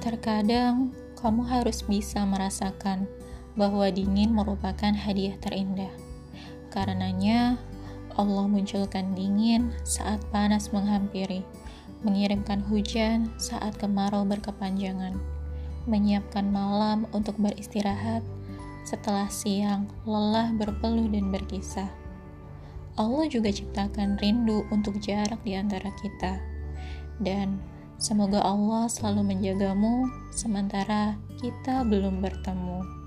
Terkadang kamu harus bisa merasakan bahwa dingin merupakan hadiah terindah. Karenanya, Allah munculkan dingin saat panas menghampiri, mengirimkan hujan saat kemarau berkepanjangan, menyiapkan malam untuk beristirahat setelah siang lelah berpeluh dan berkisah. Allah juga ciptakan rindu untuk jarak di antara kita. Dan semoga Allah selalu menjagamu sementara kita belum bertemu.